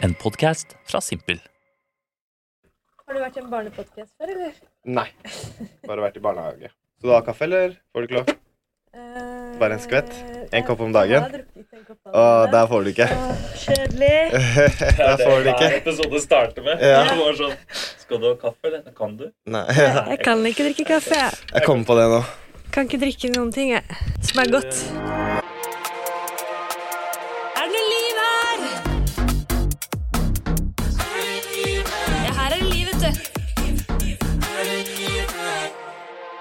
En podkast fra Simpel. Har du vært i en barnepodkast før, eller? Nei. Bare vært i barnehage. Så du har kaffe, eller? Får du ikke lov? Bare en skvett? En kopp om dagen? Å, der får du ikke. Kjedelig. Der får du ikke. episode starter med. Ja. Det var sånn Skal du ha kaffe, eller? Kan du? Nei. Jeg kan ikke drikke kaffe. jeg. Jeg kom på det nå. Kan ikke drikke noen ting jeg. som er godt.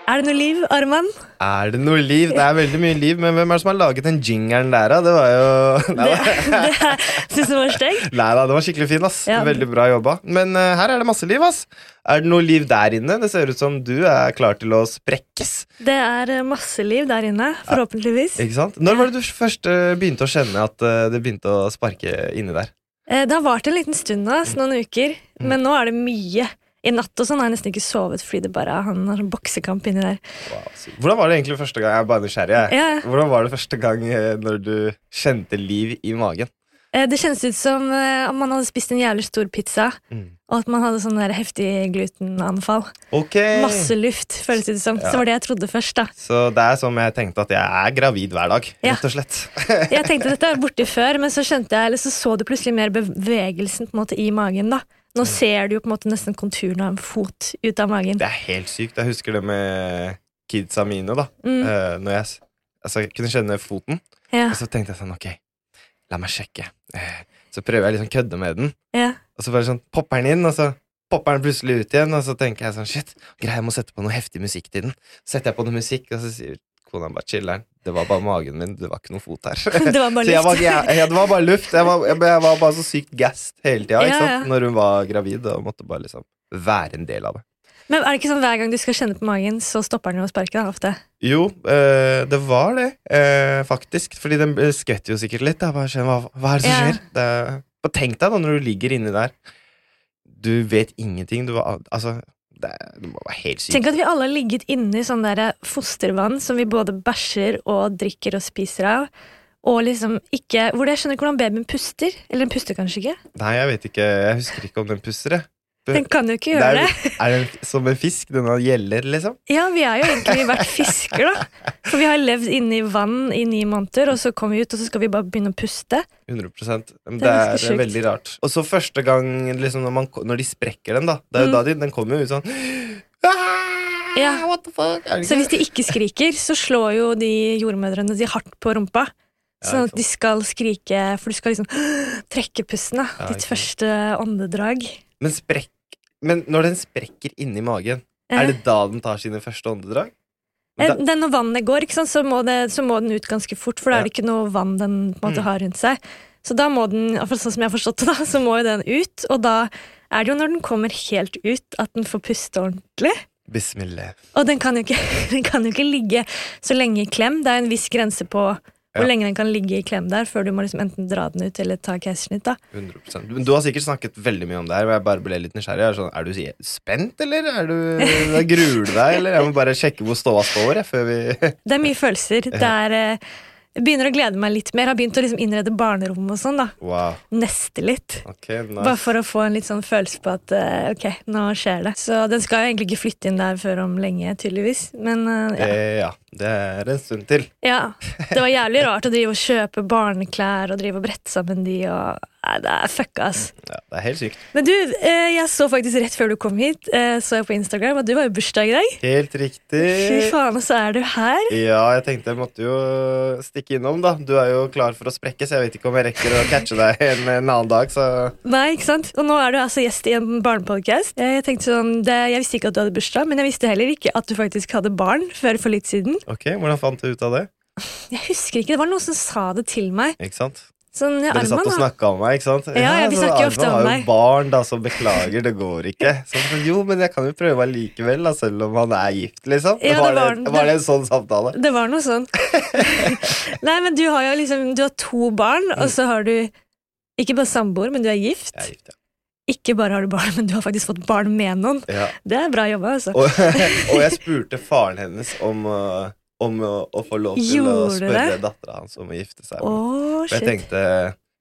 Er det noe liv, Arman? Er det noe liv? Det er veldig mye liv, men hvem er det som har laget den jingeren der, da? Det var jo Nei Det, det Syns den var stygg? Nei da, det var skikkelig fin, ass. Ja. Veldig bra jobba. Men eh, her er det masse liv, ass. Er det noe liv der inne? Det ser ut som du er klar til å sprekkes. Det er eh, masse liv der inne, forhåpentligvis. Ikke sant? Når var det du først eh, begynte å kjenne at eh, det begynte å sparke inni der? Eh, Det har vart en liten stund nå, ass, noen uker, Mm. men nå er det mye. I natt og sånn har jeg nesten ikke sovet fordi det bare han har sånn boksekamp inni der. Wow. Hvordan var det egentlig første gang? Jeg er bare nysgjerrig. Ja, Hvordan var det første gang eh, når du kjente liv i magen? eh, Det kjennes ut som eh, om man hadde spist en jævlig stor pizza, og at man hadde sånn heftig glutenanfall. Ok. Masse luft, føles det som. Ja. Så var det jeg trodde først, da. Så det er som jeg tenkte at jeg er gravid hver dag, Ja. rett og slett. Jeg tenkte dette var borti før, men så skjønte jeg, eller så så du plutselig mer bevegelsen på en måte i magen, da. Nå ser du jo på en måte nesten konturen av en fot ut av magen. Det er helt sykt. Jeg husker det med kidsa mine, da. Mm, Uh, når jeg altså, jeg kunne kjenne foten, ja, og så tenkte jeg sånn, ok, la meg sjekke. Uh, så prøver jeg liksom kødde med den, ja. og så bare sånn popper den inn, og så popper den plutselig ut igjen, og så tenker jeg sånn, shit, greit, jeg må sette på noe heftig musikk til den. Så setter jeg på noe musikk, og så sier kona bare chiller'n. Det var bare magen min, det var ikke noe fot her. Det var bare luft. jeg var, luft. jeg, det var bare luft. Jeg var, jeg, jeg var bare så sykt gassed hele tida Ja, ja. når hun var gravid. Og måtte bare liksom være en del av det. Men er det ikke sånn hver gang du skal kjenne på magen, så stopper den å sparke? da, ofte? Jo, eh, det var det, eh, faktisk. Fordi den eh, skvetter jo sikkert litt. Da. Bare hva, hva er det som Ja. skjer? Det, er- tenk deg da når du ligger inni der. Du vet ingenting. Du, altså, det, det må være helt sykt. Tenk at vi alle har ligget inne i sånn der fostervann som vi både bæsjer og drikker og spiser av. Og liksom ikke Hvor jeg skjønner ikke hvordan babyen puster. Eller den puster kanskje ikke. Nei, jeg vet ikke. Jeg husker ikke om den puster, jeg. Den kan jo ikke gjøre er, det. er den som en fisk? Den gjelder gjeller, liksom? Ja, vi er jo egentlig vært fisker, da. For vi har levd inne i vann i ni måneder, og så kommer vi ut, og så skal vi bare begynne å puste. 100% Det Det er er, veldig rart. Og så første gang liksom, når, man, når de sprekker den, da Det er jo Mm. da de, den kommer jo ut sånn ah, Ja. What the fuck? Er Så hvis de ikke skriker, så slår jo de jordmødrene de hardt på rumpa. Sånn at de skal skrike, for du skal liksom trekke pusten. Ditt første åndedrag. Men, sprekk, men når den sprekker inni magen, Eh. er det da den tar sine første åndedrag? Eh, Da, Den Når vannet går, sant, så, må det, så må den ut ganske fort, for da er det ikke noe vann den måte Mm. har rundt seg. Så da må den, sånn som jeg har forstått det, da, så må jo den ut. Og da er det jo når den kommer helt ut, at den får puste ordentlig. bismillah. Og den kan jo ikke, den kan jo ikke ligge så lenge i klem. Det er en viss grense på hvor Ja. lenge den kan ligge i klem der, før du må liksom enten dra den ut eller ta keisersnitt. da. 100 Men Du har sikkert snakket veldig mye om det her, og jeg bare ble litt nysgjerrig. Er, sånn, er du spent, eller er du, gruer du deg? Eller jeg må bare sjekke hvor ståa står, jeg, før vi Det er mye følelser. Det er, eh, jeg begynner å glede meg litt mer. Har begynt å liksom innrede barnerom og sånn. da. Wow. Neste litt. Ok, nice. Bare for å få en litt sånn følelse på at uh, ok, nå skjer det. Så den skal jo egentlig ikke flytte inn der før om lenge, tydeligvis. Men uh, ja. Eh, ja, det er en stund til. ja. Det var jævlig rart å drive og kjøpe barneklær og drive og brette sammen de og Nei, det er fucka, ass. Ja, det er helt sykt. Men du, eh, jeg så faktisk rett før du kom hit, eh, så jeg på Instagram at du var jo bursdag i dag. Helt riktig. Fy faen, og så er du her. Ja, jeg tenkte jeg måtte jo stikke innom, da. Du er jo klar for å sprekke, så jeg vet ikke om jeg rekker å catche deg en, en annen dag, så Nei, ikke sant? Og nå er du altså gjest i en barnepodkast. Jeg tenkte sånn, det, jeg visste ikke at du hadde bursdag, men jeg visste heller ikke at du faktisk hadde barn før for litt siden. Ok, hvordan fant du ut av det? Jeg husker ikke, det var noen som sa det til meg. Ikke sant? Sånn, ja, Dere satt og snakka om meg, ikke sant? Ja, ja, vi snakker jo ofte Arman har jo barn, da, så beklager, det går ikke. Så, jo, men jeg kan jo prøve allikevel, da, selv om han er gift, liksom. Ja, det var, var det, var det en sånn samtale? Det var noe sånn. Nei, men du har jo liksom Du har to barn, og så har du ikke bare samboer, men du er gift. Jeg er gift, ja. Ikke bare har du barn, men du har faktisk fått barn med noen. ja. Det er bra jobba, altså. Og, og jeg spurte faren hennes om, uh, om uh, å få lov til å Gjorde å spørre dattera hans om å gifte seg. Oh, For jeg tenkte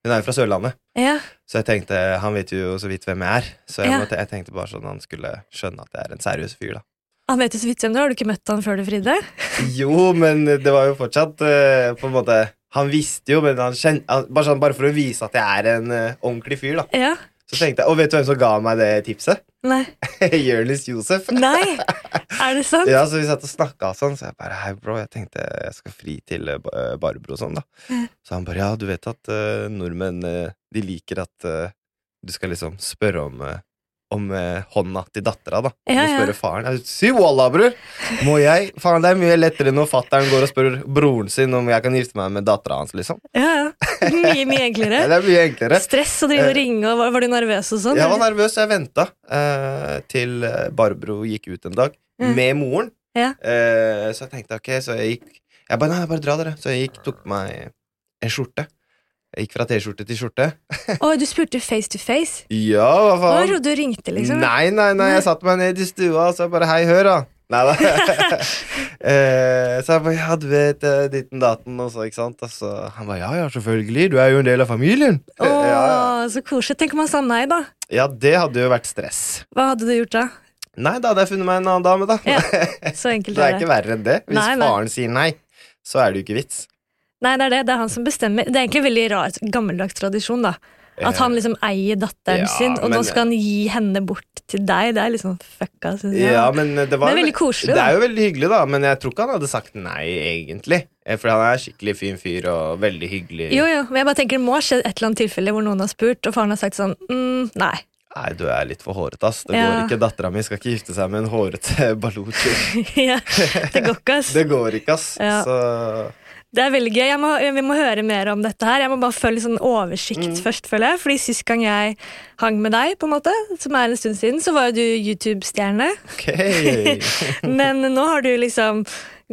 Hun er jo fra Sørlandet. Ja. Så jeg tenkte, han vet jo så vidt hvem jeg er. Så jeg, Ja. måtte, jeg tenkte bare sånn han skulle skjønne at jeg er en seriøs fyr, da. Han vet jo så vidt hvem du er. Har du ikke møtt han før du fridde? Jo, men det var jo fortsatt eh, på en måte Han visste jo, men han kjente bare, sånn, bare for å vise at jeg er en eh, ordentlig fyr, da. Ja. Så tenkte jeg, Og vet du hvem som ga meg det tipset? Nei. Jonis Josef. Nei! Er det sant? Ja, så vi satt og snakka sånn, så jeg bare Hei, bro, jeg tenkte jeg skal fri til eh, eh, Barbro og sånn, da. Så han bare Ja, du vet at uh, nordmenn uh, de liker at uh, du skal liksom spørre om om hånda til dattera, da. Du Ja, ja. spørre faren. Jeg, Si wallah, bror! Må jeg? Faen, det er mye lettere når fattern går og spør broren sin om jeg kan gifte meg med dattera hans, liksom. Ja, ja. Mye, mye enklere. det er mye enklere. Stress å drive og ringe, og var, var du nervøs og sånn? Jeg var nervøs, jeg venta eh, til eh, Barbro gikk ut en dag Mm. med moren. Ja. Eh, så jeg tenkte ok, så jeg gikk Jeg bare, nei, bare dra dere. Så jeg gikk, tok på meg en skjorte. Jeg gikk fra T-skjorte til skjorte. Å, du spurte face to face? Ja, hva faen? trodde du ringte, liksom. Nei, nei, nei, jeg satte meg ned i stua og så bare Hei, hør, da. Nei da. eh, så jeg bare Ja, du vet eh, ditten daten og så, ikke sant. Og så han bare Ja, ja, selvfølgelig. Du er jo en del av familien. Å, ja, ja. så koselig. Tenk om han sa nei, da. ja, det hadde jo vært stress. Hva hadde du gjort da? Nei, da hadde jeg funnet meg en annen dame, da. Ja, Så enkelt Det er er ikke verre enn det. Hvis Nei, nei. faren sier nei, så er det jo ikke vits. Nei, det er det. Det er han som bestemmer. Det er egentlig en veldig rar, gammeldags tradisjon, da. At han liksom eier datteren Ja, sin, og nå skal han gi henne bort til deg. Det er liksom fucka, syns jeg. Ja, men det var men veldig koselig, Det da. er jo veldig hyggelig, da, men jeg tror ikke han hadde sagt nei, egentlig. Eh, For han er skikkelig fin fyr og veldig hyggelig. Jo, jo, men jeg bare tenker Det må ha skjedd et eller annet tilfelle hvor noen har spurt, og faren har sagt sånn mm, Nei. Nei, du er litt for hårete, ass. Det Ja. går ikke. Dattera mi skal ikke gifte seg med en hårete baluchi. ja, det går ikke, ass. Det går ikke, ass. Ja. Så Det er veldig gøy. Må, vi må høre mer om dette her. Jeg må bare følge sånn oversikt Mm. først, føler jeg. Fordi sist gang jeg hang med deg, på en måte, som er en stund siden, så var jo du YouTube-stjerne. Okay. Men nå har du liksom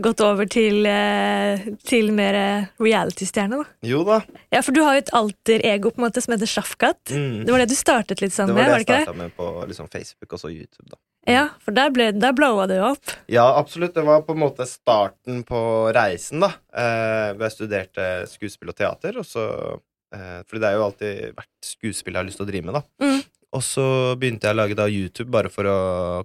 gått over til, eh, til mer reality-stjerne, da. Jo da. Ja, for du har jo et alter ego på en måte som heter Shafkat. Mm. Det var det du startet litt sånn med, det var det jeg starta med på liksom, Facebook og så YouTube. da Ja, for der, ble, der blowa du opp. Ja, absolutt. Det var på en måte starten på reisen, da. Eh, jeg studerte skuespill og teater. Og så, eh, fordi det er jo alltid vært skuespill jeg har lyst til å drive med, da. Mm. Og så begynte jeg å lage da YouTube bare for å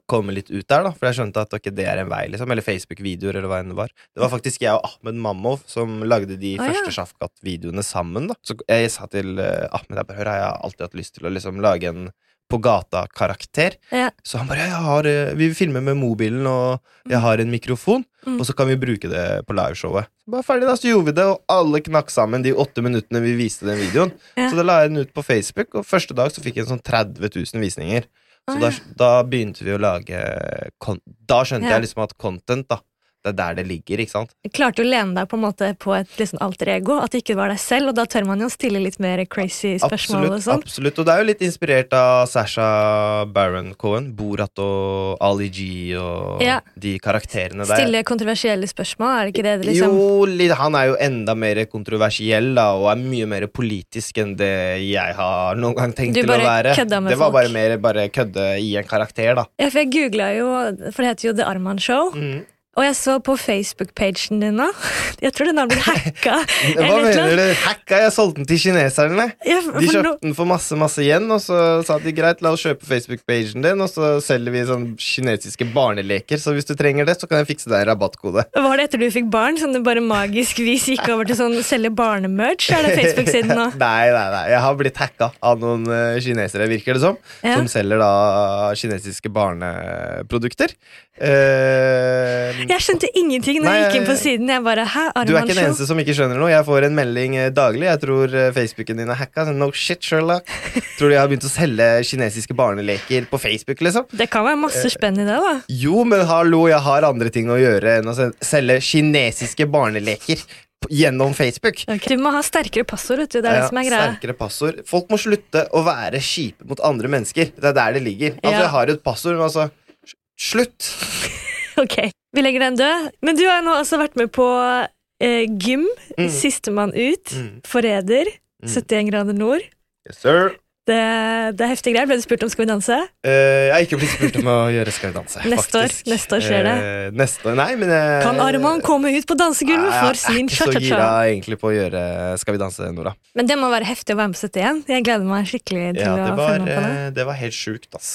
komme litt ut der, da. For jeg skjønte at ok, det er en vei, liksom. Eller Facebook-videoer, eller hva enn det var. Det var faktisk jeg og Ahmed Mammov som lagde de ja. første Shafkat-videoene sammen, da. Så jeg sa til eh, Ahmed jeg bare, hør, jeg har alltid hatt lyst til å liksom lage en på gata-karakter. Ja. Så han bare jeg har, eh, Vi filmer med mobilen, og jeg har en mikrofon, Mm. og så kan vi bruke det på liveshowet. Bare ferdig da, så gjorde vi det, og alle knakk sammen de åtte minuttene vi viste den videoen. Ja. Så da la jeg den ut på Facebook, og første dag så fikk jeg en sånn 30 000 visninger. Så ah, da, ja. da begynte vi å lage Da skjønte jeg liksom at content, da, det er der det ligger, ikke sant? Du klarte å lene deg på en måte på et liksom alter ego, at det ikke var deg selv, og da tør man jo stille litt mer crazy spørsmål og Absolutt, sånn. absolutt. Og det er jo litt inspirert av Sasha Baron Cohen, Borat og Ali G og Ja. de karakterene der. Stille kontroversielle spørsmål, er det ikke det det liksom Jo, han er jo enda mer kontroversiell da, og er mye mer politisk enn det jeg har noen gang tenkt til å bare være. kødda med det var folk. bare mer bare kødde i en karakter, da. Ja, for jeg googla jo, for det heter jo The Arman Show. Mm. Og jeg så på Facebook-pagen din nå. Jeg tror den har blitt hacka. Hva mener du? Hacka? Jeg solgte den til kineserne. Ja, De kjøpte den for masse masse igjen, og så sa de greit, la oss kjøpe Facebook-pagen din, og så selger vi sånn kinesiske barneleker, så hvis du trenger det, så kan jeg fikse deg en rabattkode. var det etter du fikk barn, som du bare magisk vis gikk over til sånn selge barnemerch? Er det Facebook-siden nå? nei, nei, nei. Jeg har blitt hacka av noen eh, kinesere, virker det som. Ja. Som selger da kinesiske barneprodukter. Eh, Jeg skjønte ingenting når jeg gikk inn på siden. Jeg bare, hæ, du er ikke den eneste som ikke skjønner noe. Jeg får en melding eh, daglig. Jeg tror eh, Facebooken din er hacka. No shit, Sherlock. Tror de har begynt å selge kinesiske barneleker på Facebook, liksom? Det kan være Eh, masse spenn i det, da. Jo, men hallo, jeg har andre ting å gjøre enn å selge kinesiske barneleker gjennom Facebook. Okay. Du må ha sterkere passord, vet du. Det er Ja, det som er greia. Sterkere passord. Folk må slutte å være kjipe mot andre mennesker. Det er der det ligger. Altså, Ja. Jeg har et passord, men altså Slutt! Ok, vi legger den død. Men du har nå også vært med på eh, gym. Mm. Sistemann ut. Mm. Forræder. Mm. 71 grader nord. Yes, sir. Det, det er heftige greier. Ble du spurt om Skal vi danse? Uh, jeg har ikke blitt spurt om å gjøre Skal vi danse. Neste år. Neste år skjer det. Uh, neste år, nei, men jeg, Kan Arman komme ut på dansegulvet for sin Jeg er ikke så gira egentlig på å gjøre Skal vi danse, Nora. Men det må være heftig å være med på 71. Jeg gleder meg skikkelig til Ja, å det følge var, med på det. det var helt sjukt, ass.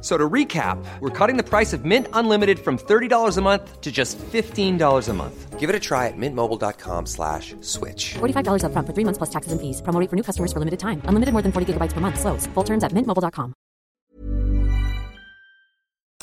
So to recap, we're cutting the price of Mint Unlimited from $30 a month to just $15 a month. Give it a try at mintmobile.com slash switch. $45 up front for three months plus taxes and fees. Promo for new customers for limited time. Unlimited more than 40 gigabytes per month. Slows. Full terms at mintmobile.com.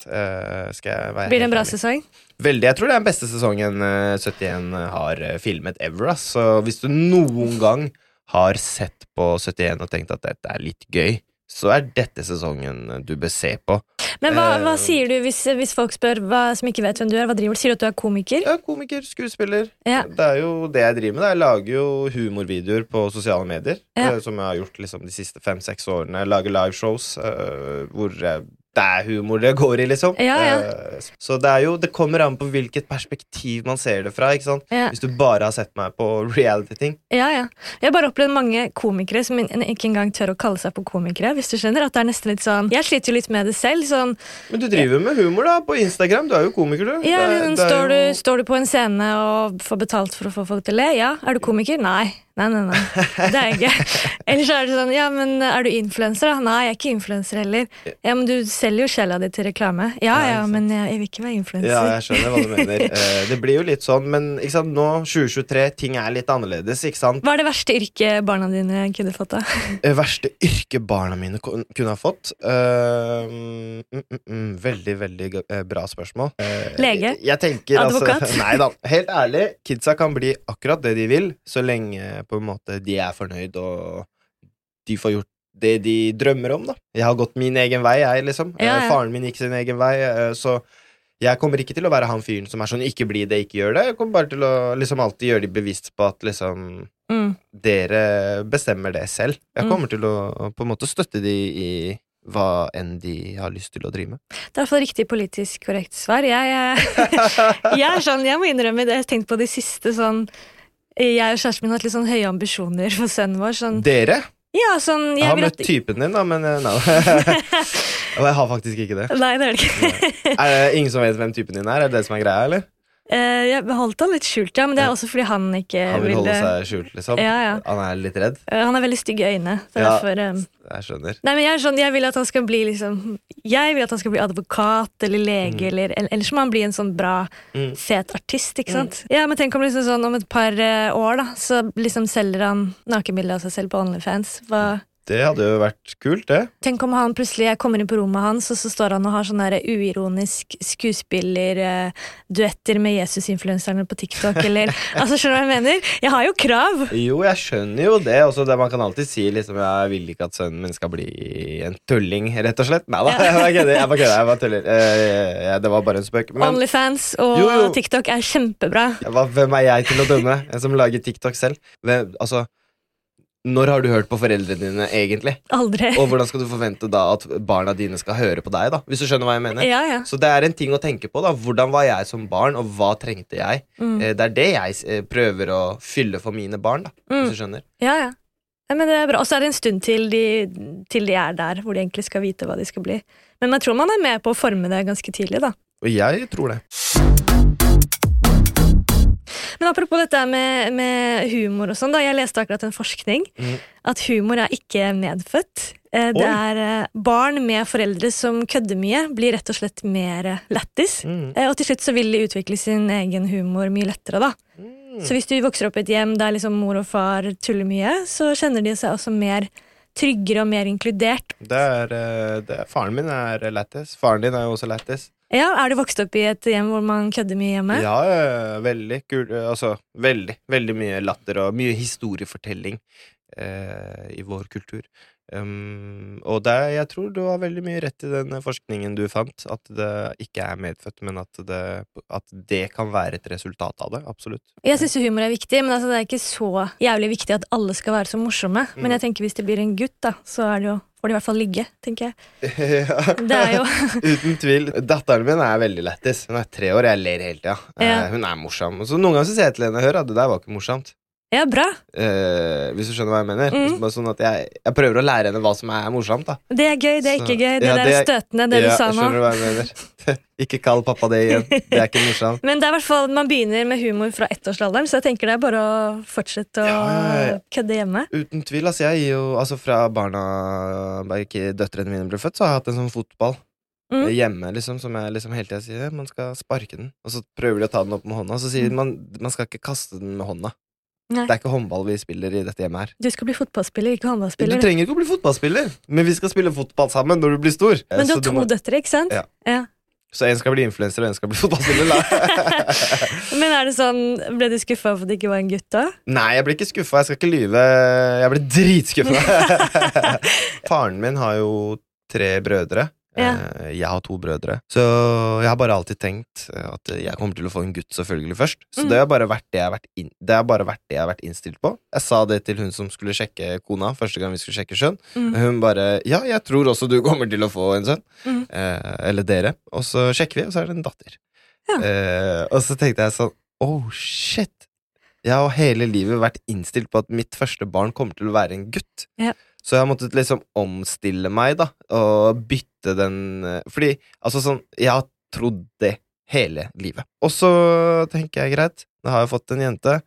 Eh, skal jeg være Blir det en bra sesong? Veldig. Jeg tror det er den beste sesongen eh, 71 har eh, filmet ever. Så hvis du noen gang har sett på 71 og tenkt at dette er litt gøy, så er dette sesongen du bør se på. Men hva, hva Eh, sier du hvis, hvis folk spør hva, som ikke vet hvem du er? Hva driver du? Sier du at du er komiker? Ja, komiker, skuespiller. Ja. Det er jo det jeg driver med. da. Jeg lager jo humorvideoer på sosiale medier. Ja. eh, Som jeg har gjort liksom, de siste fem-seks årene. Jeg lager liveshows uh, hvor eh, det er humor det går i, liksom. Ja, ja. Eh, så det er jo Det kommer an på hvilket perspektiv man ser det fra. ikke sant? Ja. Hvis du bare har sett meg på reality-ting. Ja, ja. Jeg har bare opplevd mange komikere som ikke engang tør å kalle seg på komikere. Hvis du skjønner, at det er nesten litt sånn Jeg sliter jo litt med det selv. Sånn, Men du driver med humor da, på Instagram. Du er jo komiker, du. ja, Det er- det er står, du, står du på en scene og får betalt for å få folk til å le? Ja. Er du komiker? Nei. Nei, nei, nei. Det er jeg ikke. Ellers er det sånn Ja, men er du influenser, da? Nei, jeg er ikke influenser heller. Ja, men du selger jo sjela di til reklame. Ja, Ja, men jeg, jeg vil ikke være influenser. Ja, jeg skjønner hva du mener. Eh, det blir jo litt sånn, men ikke sant, nå, 2023, ting er litt annerledes, ikke sant? Hva er det verste yrket barna dine kunne fått, da? Det Verste yrke barna mine kunne ha fått? Uh, mm, mm, veldig, veldig eh, bra spørsmål. Uh, Lege? Jeg tenker Advokat? altså Nei da. Helt ærlig, kidsa kan bli akkurat det de vil, så lenge på en måte de er fornøyd og de får gjort det de drømmer om, da. Jeg har gått min egen vei, jeg, liksom. Ja, Eh, ja. Faren min gikk sin egen vei, eh, så jeg kommer ikke til å være han fyren som er sånn 'ikke bli det, ikke gjør det'. Jeg kommer bare til å liksom alltid gjøre de bevisst på at liksom Mm. dere bestemmer det selv. Jeg Mm. kommer til å på en måte støtte de i hva enn de har lyst til å drive med. Det er i hvert fall riktig politisk korrekt svar. Jeg, jeg, jeg er sånn, jeg må innrømme det. Jeg har tenkt på de siste sånn Jeg og kjæresten min har hatt litt sånn høye ambisjoner for sønnen vår. Sånn, Dere? ja, sånn, Jeg jeg har møtt at typen din, da, men eh, nei. Og jeg har faktisk ikke det. Nei, det er det ikke. Er det ingen som vet hvem typen din er? Er det det som er greia, eller? Jeg beholdt han litt skjult, ja, men det er også fordi han ikke Han vil holde ville seg skjult, liksom? Ja, ja. Han er litt redd? Eh, Han har veldig stygge øyne. Så Ja. derfor um... Jeg skjønner. Nei, men jeg, sånn, jeg vil at han skal bli liksom Jeg vil at han skal bli advokat eller lege, eller, eller ellers må han bli en sånn bra, Mm. fet artist, ikke sant? Ja, men tenk om liksom sånn om et par eh, år, da, så liksom selger han nakenbilder av seg selv på OnlyFans. Hva Det hadde jo vært kult, det. Tenk om han plutselig jeg kommer inn på rommet hans, og så står han og har sånn der uironisk skuespillerduetter med Jesus-influenserne på TikTok, eller Altså, skjønner du hva jeg mener? Jeg har jo krav! Jo, jeg skjønner jo det. Også det man kan alltid si liksom Jeg vil ikke at sønnen min skal bli en tulling, rett og slett. Nei da, jeg bare kødder. Jeg bare kødder, jeg bare tuller. Eh, ja, det var bare en spøk. Men Onlyfans og Jo, jo. TikTok er kjempebra. hva, hvem er jeg til å dømme? Jeg som lager TikTok selv. Hvem, altså Når har du hørt på foreldrene dine, egentlig? Aldri. Og hvordan skal du forvente da at barna dine skal høre på deg, da? Hvis du skjønner hva jeg mener? Ja, ja. Så det er en ting å tenke på. da Hvordan var jeg som barn, og hva trengte jeg? Mm. Eh, Det er det jeg eh, prøver å fylle for mine barn. da Mm. Hvis du skjønner Ja, ja. Men det er bra. Og så er det en stund til de, til de er der hvor de egentlig skal vite hva de skal bli. Men jeg tror man er med på å forme det ganske tidlig, da. Og jeg tror det. Men apropos dette med, med humor og sånn, da. Jeg leste akkurat en forskning. Mm. At humor er ikke medfødt. Eh, Det Oi. er eh, barn med foreldre som kødder mye, blir rett og slett mer eh, lættis. Mm. Og til slutt så vil de utvikle sin egen humor mye lettere, da. Mm. Så hvis du vokser opp i et hjem der liksom mor og far tuller mye, så kjenner de seg også mer tryggere og mer inkludert. Det er, eh, det er, faren min er lættis. Faren din er jo også lættis. Ja, Er du vokst opp i et hjem hvor man kødder mye hjemme? Ja, veldig kul. eh, Altså, veldig, veldig mye latter og mye historiefortelling eh, i vår kultur. Um, og det, jeg tror du har veldig mye rett i den forskningen du fant, at det ikke er medfødt, men at det, at det kan være et resultat av det. Absolutt. Jeg syns humor er viktig, men altså, det er ikke så jævlig viktig at alle skal være så morsomme. Mm. Men jeg tenker hvis det blir en gutt, da, så er det jo, får de i hvert fall ligge, tenker jeg. ja. Det er jo Uten tvil. Datteren min er veldig lættis. Hun er tre år, jeg ler hele tida. Ja. Eh, hun er morsom. Så noen ganger så sier jeg til henne Hør, det der var ikke morsomt. Ja, bra. Uh, hvis du skjønner hva jeg mener. Mm. Bare sånn at jeg, jeg prøver å lære henne hva som er morsomt. da Det er gøy, det er ikke gøy. Det Ja, der det er støtende, det du sa nå. skjønner hva jeg mener. ikke kall pappa det igjen. Det er ikke morsomt. Men det er i hvert fall, man begynner med humor fra ettårsalderen, så jeg tenker det er bare å fortsette å Ja, ja, ja. kødde hjemme. Uten tvil. altså Jeg gir jo Altså Fra barna ikke døtrene mine ble født, så har jeg hatt en sånn fotball Mm. hjemme liksom som jeg liksom hele tida sier man skal sparke den. Og så prøver de å ta den opp med hånda, så sier de man, man skal ikke kaste den med hånda. Nei. Det er ikke håndball vi spiller i dette hjemmet her. Du skal bli fotballspiller, ikke håndballspiller. Du trenger ikke å bli fotballspiller, men vi skal spille fotball sammen når du blir stor. Eh, Men du har to må- døtre, ikke sant? Ja. Ja. Så en skal bli influenser, og en skal bli fotballspiller. Men er det sånn, ble du skuffa for at det ikke var en gutt da? Nei, jeg ble ikke skuffa. Jeg skal ikke lyve. Jeg ble dritskuffa. Faren min har jo tre brødre. Ja. Eh, Jeg har to brødre. Så jeg har bare alltid tenkt eh, at jeg kommer til å få en gutt selvfølgelig først. Så Mm. det har bare vært det jeg har vært, inn, det har bare vært det jeg har vært innstilt på. Jeg sa det til hun som skulle sjekke kona første gang vi skulle sjekke skjønn. Mm. Hun bare 'Ja, jeg tror også du kommer til å få en sønn'. Mm. Eh, eller dere. Og så sjekker vi, og så er det en datter. Ja. Eh, og så tenkte jeg sånn Oh, shit! Jeg har hele livet vært innstilt på at mitt første barn kommer til å være en gutt. Ja. Så jeg har måttet liksom omstille meg, da, og bytte den eh, Fordi, altså sånn Jeg har trodd det hele livet. Og så tenker jeg greit, nå har jeg fått en jente.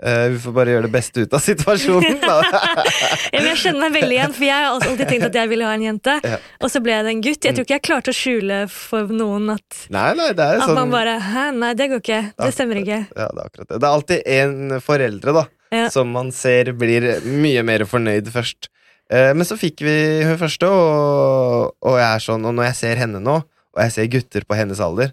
Uh, vi får bare gjøre det beste ut av situasjonen. Da. Ja, men jeg kjenner meg veldig igjen, for jeg har alltid tenkt at jeg ville ha en jente. Ja. Og så ble det en gutt. Jeg tror ikke jeg klarte å skjule for noen at, nei, nei, det at sånn man bare Hæ, nei, det går ikke. Det stemmer ikke. Ja, det er akkurat det. Det er alltid en foreldre da som man ser blir mye mer fornøyd først. Eh, men så fikk vi hun første, og, og jeg er sånn Og når jeg ser henne nå, og jeg ser gutter på hennes alder,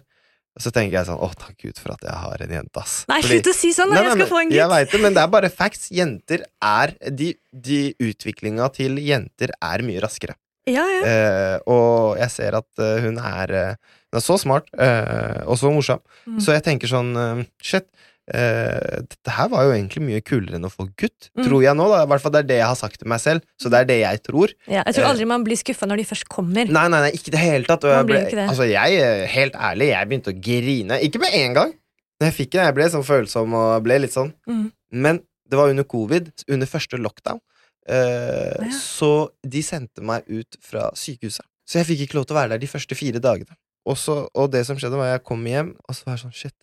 så tenker jeg sånn Å, takk Gud for at jeg har en jente, ass. Nei, slutt å si sånn! Nei, Jeg skal få en gutt. Jeg veit vet det, men det er bare facts. Jenter er De, de utviklinga til jenter er mye raskere. Ja, ja. Eh, og jeg ser at eh, hun er eh, Hun er så smart eh, og så morsom. Mm. Så jeg tenker sånn Shit. Eh, dette her var jo egentlig mye kulere enn å få gutt, Mm. tror jeg nå. da I hvert fall Det er det jeg har sagt til meg selv. Så det er det jeg tror. ja. Jeg tror aldri aldri man blir skuffa når de først kommer. Nei, nei, nei, ikke det hele tatt. Jeg, ble, det. altså, jeg, eh, helt ærlig, jeg begynte å grine. Ikke med en gang. Når jeg fikk det, jeg ble sånn følsom og ble litt sånn. Mm. Men det var under covid, under første lockdown. uh, Ja. Så de sendte meg ut fra sykehuset. Så jeg fikk ikke lov til å være der de første fire dagene. Og, så, og det som skjedde, var at jeg kom hjem, og så var jeg sånn Shit,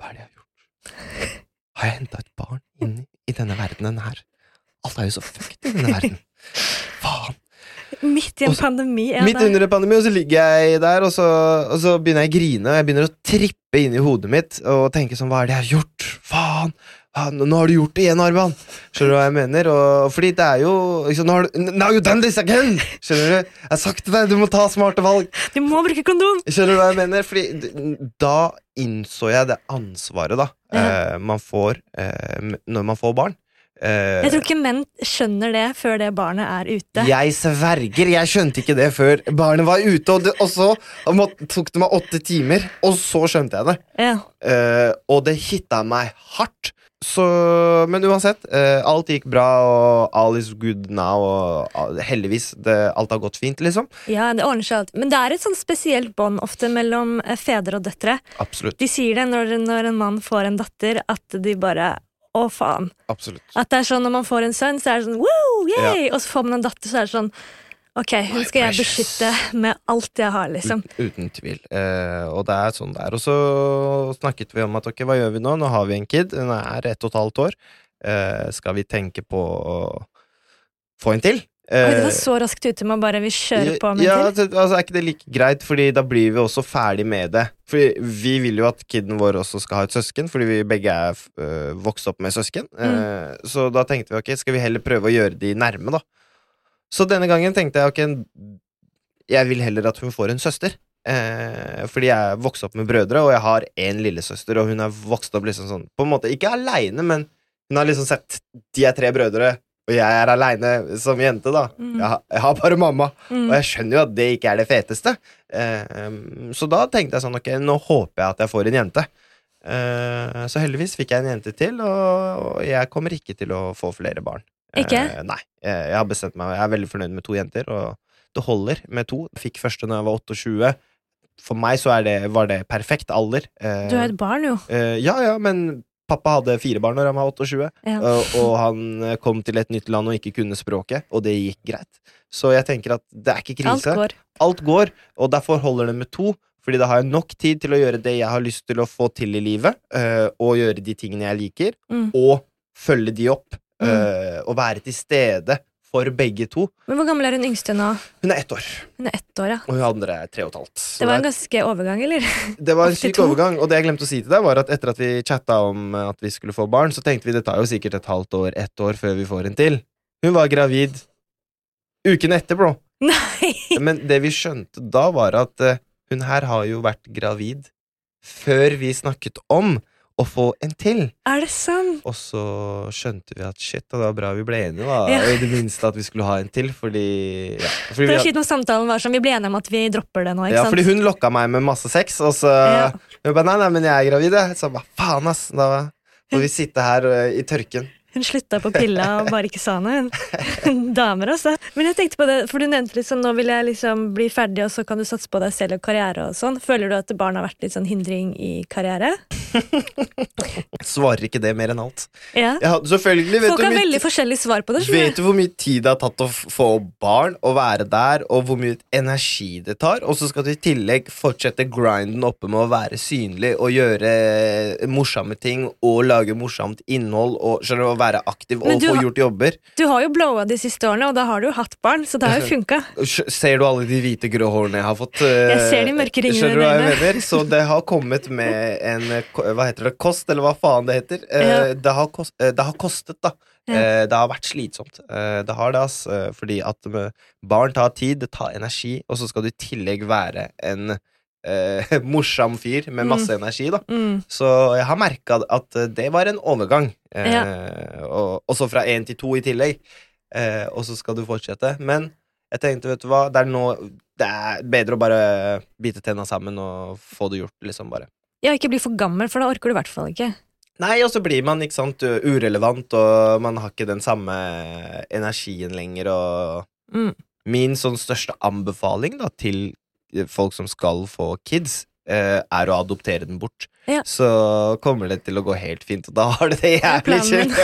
hva er det jeg har gjort? Har jeg henta et barn inn i denne verdenen her? Alt er jo så fucked i denne verden. Faen. Midt i en Og så- pandemi. Er Midt under en pandemi, og så ligger jeg der, og så, og så begynner jeg å grine, og jeg begynner å trippe inn i hodet mitt og tenke sånn Hva er det jeg har gjort? Faen! Nå har du gjort det igjen, Arban! Skjønner du hva jeg mener? Og, fordi det er jo liksom, nå har du, Now you done this again! Skjønner du? Jeg har sagt til deg, du må ta smarte valg. Du må bruke kondom! Skjønner du hva jeg mener? Fordi da innså jeg det ansvaret da Ja. eh, man får eh, når man får barn. Eh, Jeg tror ikke menn skjønner det før det barnet er ute. jeg sverger, jeg skjønte ikke det før barnet var ute, og, det, og så må, tok det meg åtte timer, og så skjønte jeg det. Ja. Eh, og det hitta meg hardt. Så, men uansett, eh, alt gikk bra, og all is good now, og heldigvis, det, alt har gått fint, liksom. ja, det ordner seg alt. Men det er et sånn spesielt bånd ofte mellom eh, fedre og døtre. Absolutt. De sier det når, når en mann får en datter, at de bare Å, faen. absolutt. At det er sånn når man får en sønn, så er det sånn woo, yay! Og så får man en datter, så er det sånn Ok, hun skal jeg beskytte med alt jeg har, liksom. Ut, uten tvil. Eh, og det er sånn det er. Og så snakket vi om at ok, hva gjør vi nå? Nå har vi en kid, hun er ett og et halvt år. Eh, skal vi tenke på å få en til? Oi, det Eh, var så raskt ute med å bare vi kjører på med ja, en til. Ja, altså, Er ikke det like greit, Fordi da blir vi også ferdig med det. Fordi Vi vil jo at kiden vår også skal ha et søsken, fordi vi begge er øh, vokst opp med søsken. Eh, så da tenkte vi ok, skal vi heller prøve å gjøre de nærme, da. Så denne gangen tenkte jeg ok, jeg vil heller at hun får en søster Eh, fordi jeg vokste opp med brødre, og jeg har én lillesøster, og hun er vokst opp liksom sånn På en måte ikke aleine, men hun har liksom sett De er tre brødre, og jeg er aleine som jente, da. Mm. Jeg, har- jeg har bare mamma, Mm. og jeg skjønner jo at det ikke er det feteste. Eh, så da tenkte jeg sånn, ok, nå håper jeg at jeg får en jente. Eh, så heldigvis fikk jeg en jente til, og, jeg kommer ikke til å få flere barn. Ikke? Eh, nei. Eh, jeg har bestemt meg, jeg er veldig fornøyd med to jenter, og det holder med to. Jeg fikk første når jeg var 28. For meg så er det, var det perfekt alder. Du er et barn, jo. ja, ja, men pappa hadde fire barn når han var 28, Ja. og, han kom til et nytt land og ikke kunne språket, og det gikk greit. Så jeg tenker at det er ikke krise. Alt går. Alt går, og derfor holder det med to. Fordi da har jeg nok tid til å gjøre det jeg har lyst til å få til i livet, eh, og gjøre de tingene jeg liker, Mm. og følge de opp, Mm. eh, og være til stede for begge to. Men hvor gammel er hun yngste nå? Hun er ett år, Hun er ett år, ja. og hun andre er tre og et halvt. Så Det var en ganske overgang, eller? det var en syk overgang, og det jeg glemte å si til deg, var at etter at vi chatta om at vi skulle få barn, så tenkte vi det tar jo sikkert et halvt år, ett år, før vi får en til. Hun var gravid uken etter, bro. Nei! Men det vi skjønte da, var at eh, hun her har jo vært gravid før vi snakket om å få en til. Er det sant? Og så skjønte vi at shit, det var bra vi ble enige, da. Ja. I det minste at vi skulle ha en til, fordi ja, fordi, kjipt når samtalen var sånn, vi ble enige om at vi dropper det nå, ikke ja, sant? fordi hun lokka meg med masse sex, og så Ja. Hun bare nei, nei, men jeg er gravid, jeg. Så bare faen, ass. Da får vi sitte her uh, i tørken. Hun slutta på pilla og bare ikke sa noe. Damer, altså. Men jeg tenkte på det, for du nevnte litt sånn, nå vil jeg liksom bli ferdig, og så kan du satse på deg selv og karriere og sånn. Føler du at barn har vært litt sånn hindring i karriere? Svarer ikke det mer enn alt. Ja. Ja, selvfølgelig, vet Folk har veldig forskjellig svar på det. Vet du hvor mye tid det har tatt å få barn og være der, og hvor mye energi det tar? Og så skal du i tillegg fortsette grinden oppe med å være synlig og gjøre morsomme ting og lage morsomt innhold og skjønner du, å være aktiv og få gjort jobber. Du har jo blowa de siste årene, og da har du jo hatt barn, så det har jo funka. Ser du alle de hvite, grå hårene jeg har fått? eh, Jeg ser de mørke ringene dine. mener? Så det har kommet med en eh, Hva heter det? Kost, eller hva faen det heter. Eh, Ja. Det, har kost, eh, det har kostet, da. Ja. Eh, Det har vært slitsomt. Eh, Det har det, ass. eh, Fordi at eh, barn tar tid, det tar energi, og så skal du i tillegg være en eh, morsom fyr med masse energi, da. Mm. Så jeg har merka at eh, det var en overgang. Eh, Ja. og, også fra én til to i tillegg. Eh, og så skal du fortsette. Men jeg tenkte, vet du hva, det er nå Det er bedre å bare bite tenna sammen og få det gjort, liksom, bare. Ja, ikke bli for gammel, for da orker du i hvert fall ikke. Nei, og så blir man ikke sant, urelevant, og man har ikke den samme energien lenger, og Mm. Min sånn største anbefaling da, til folk som skal få kids, eh, er å adoptere den bort. Ja. Så kommer det til å gå helt fint, og da har du det jævlig kjipt.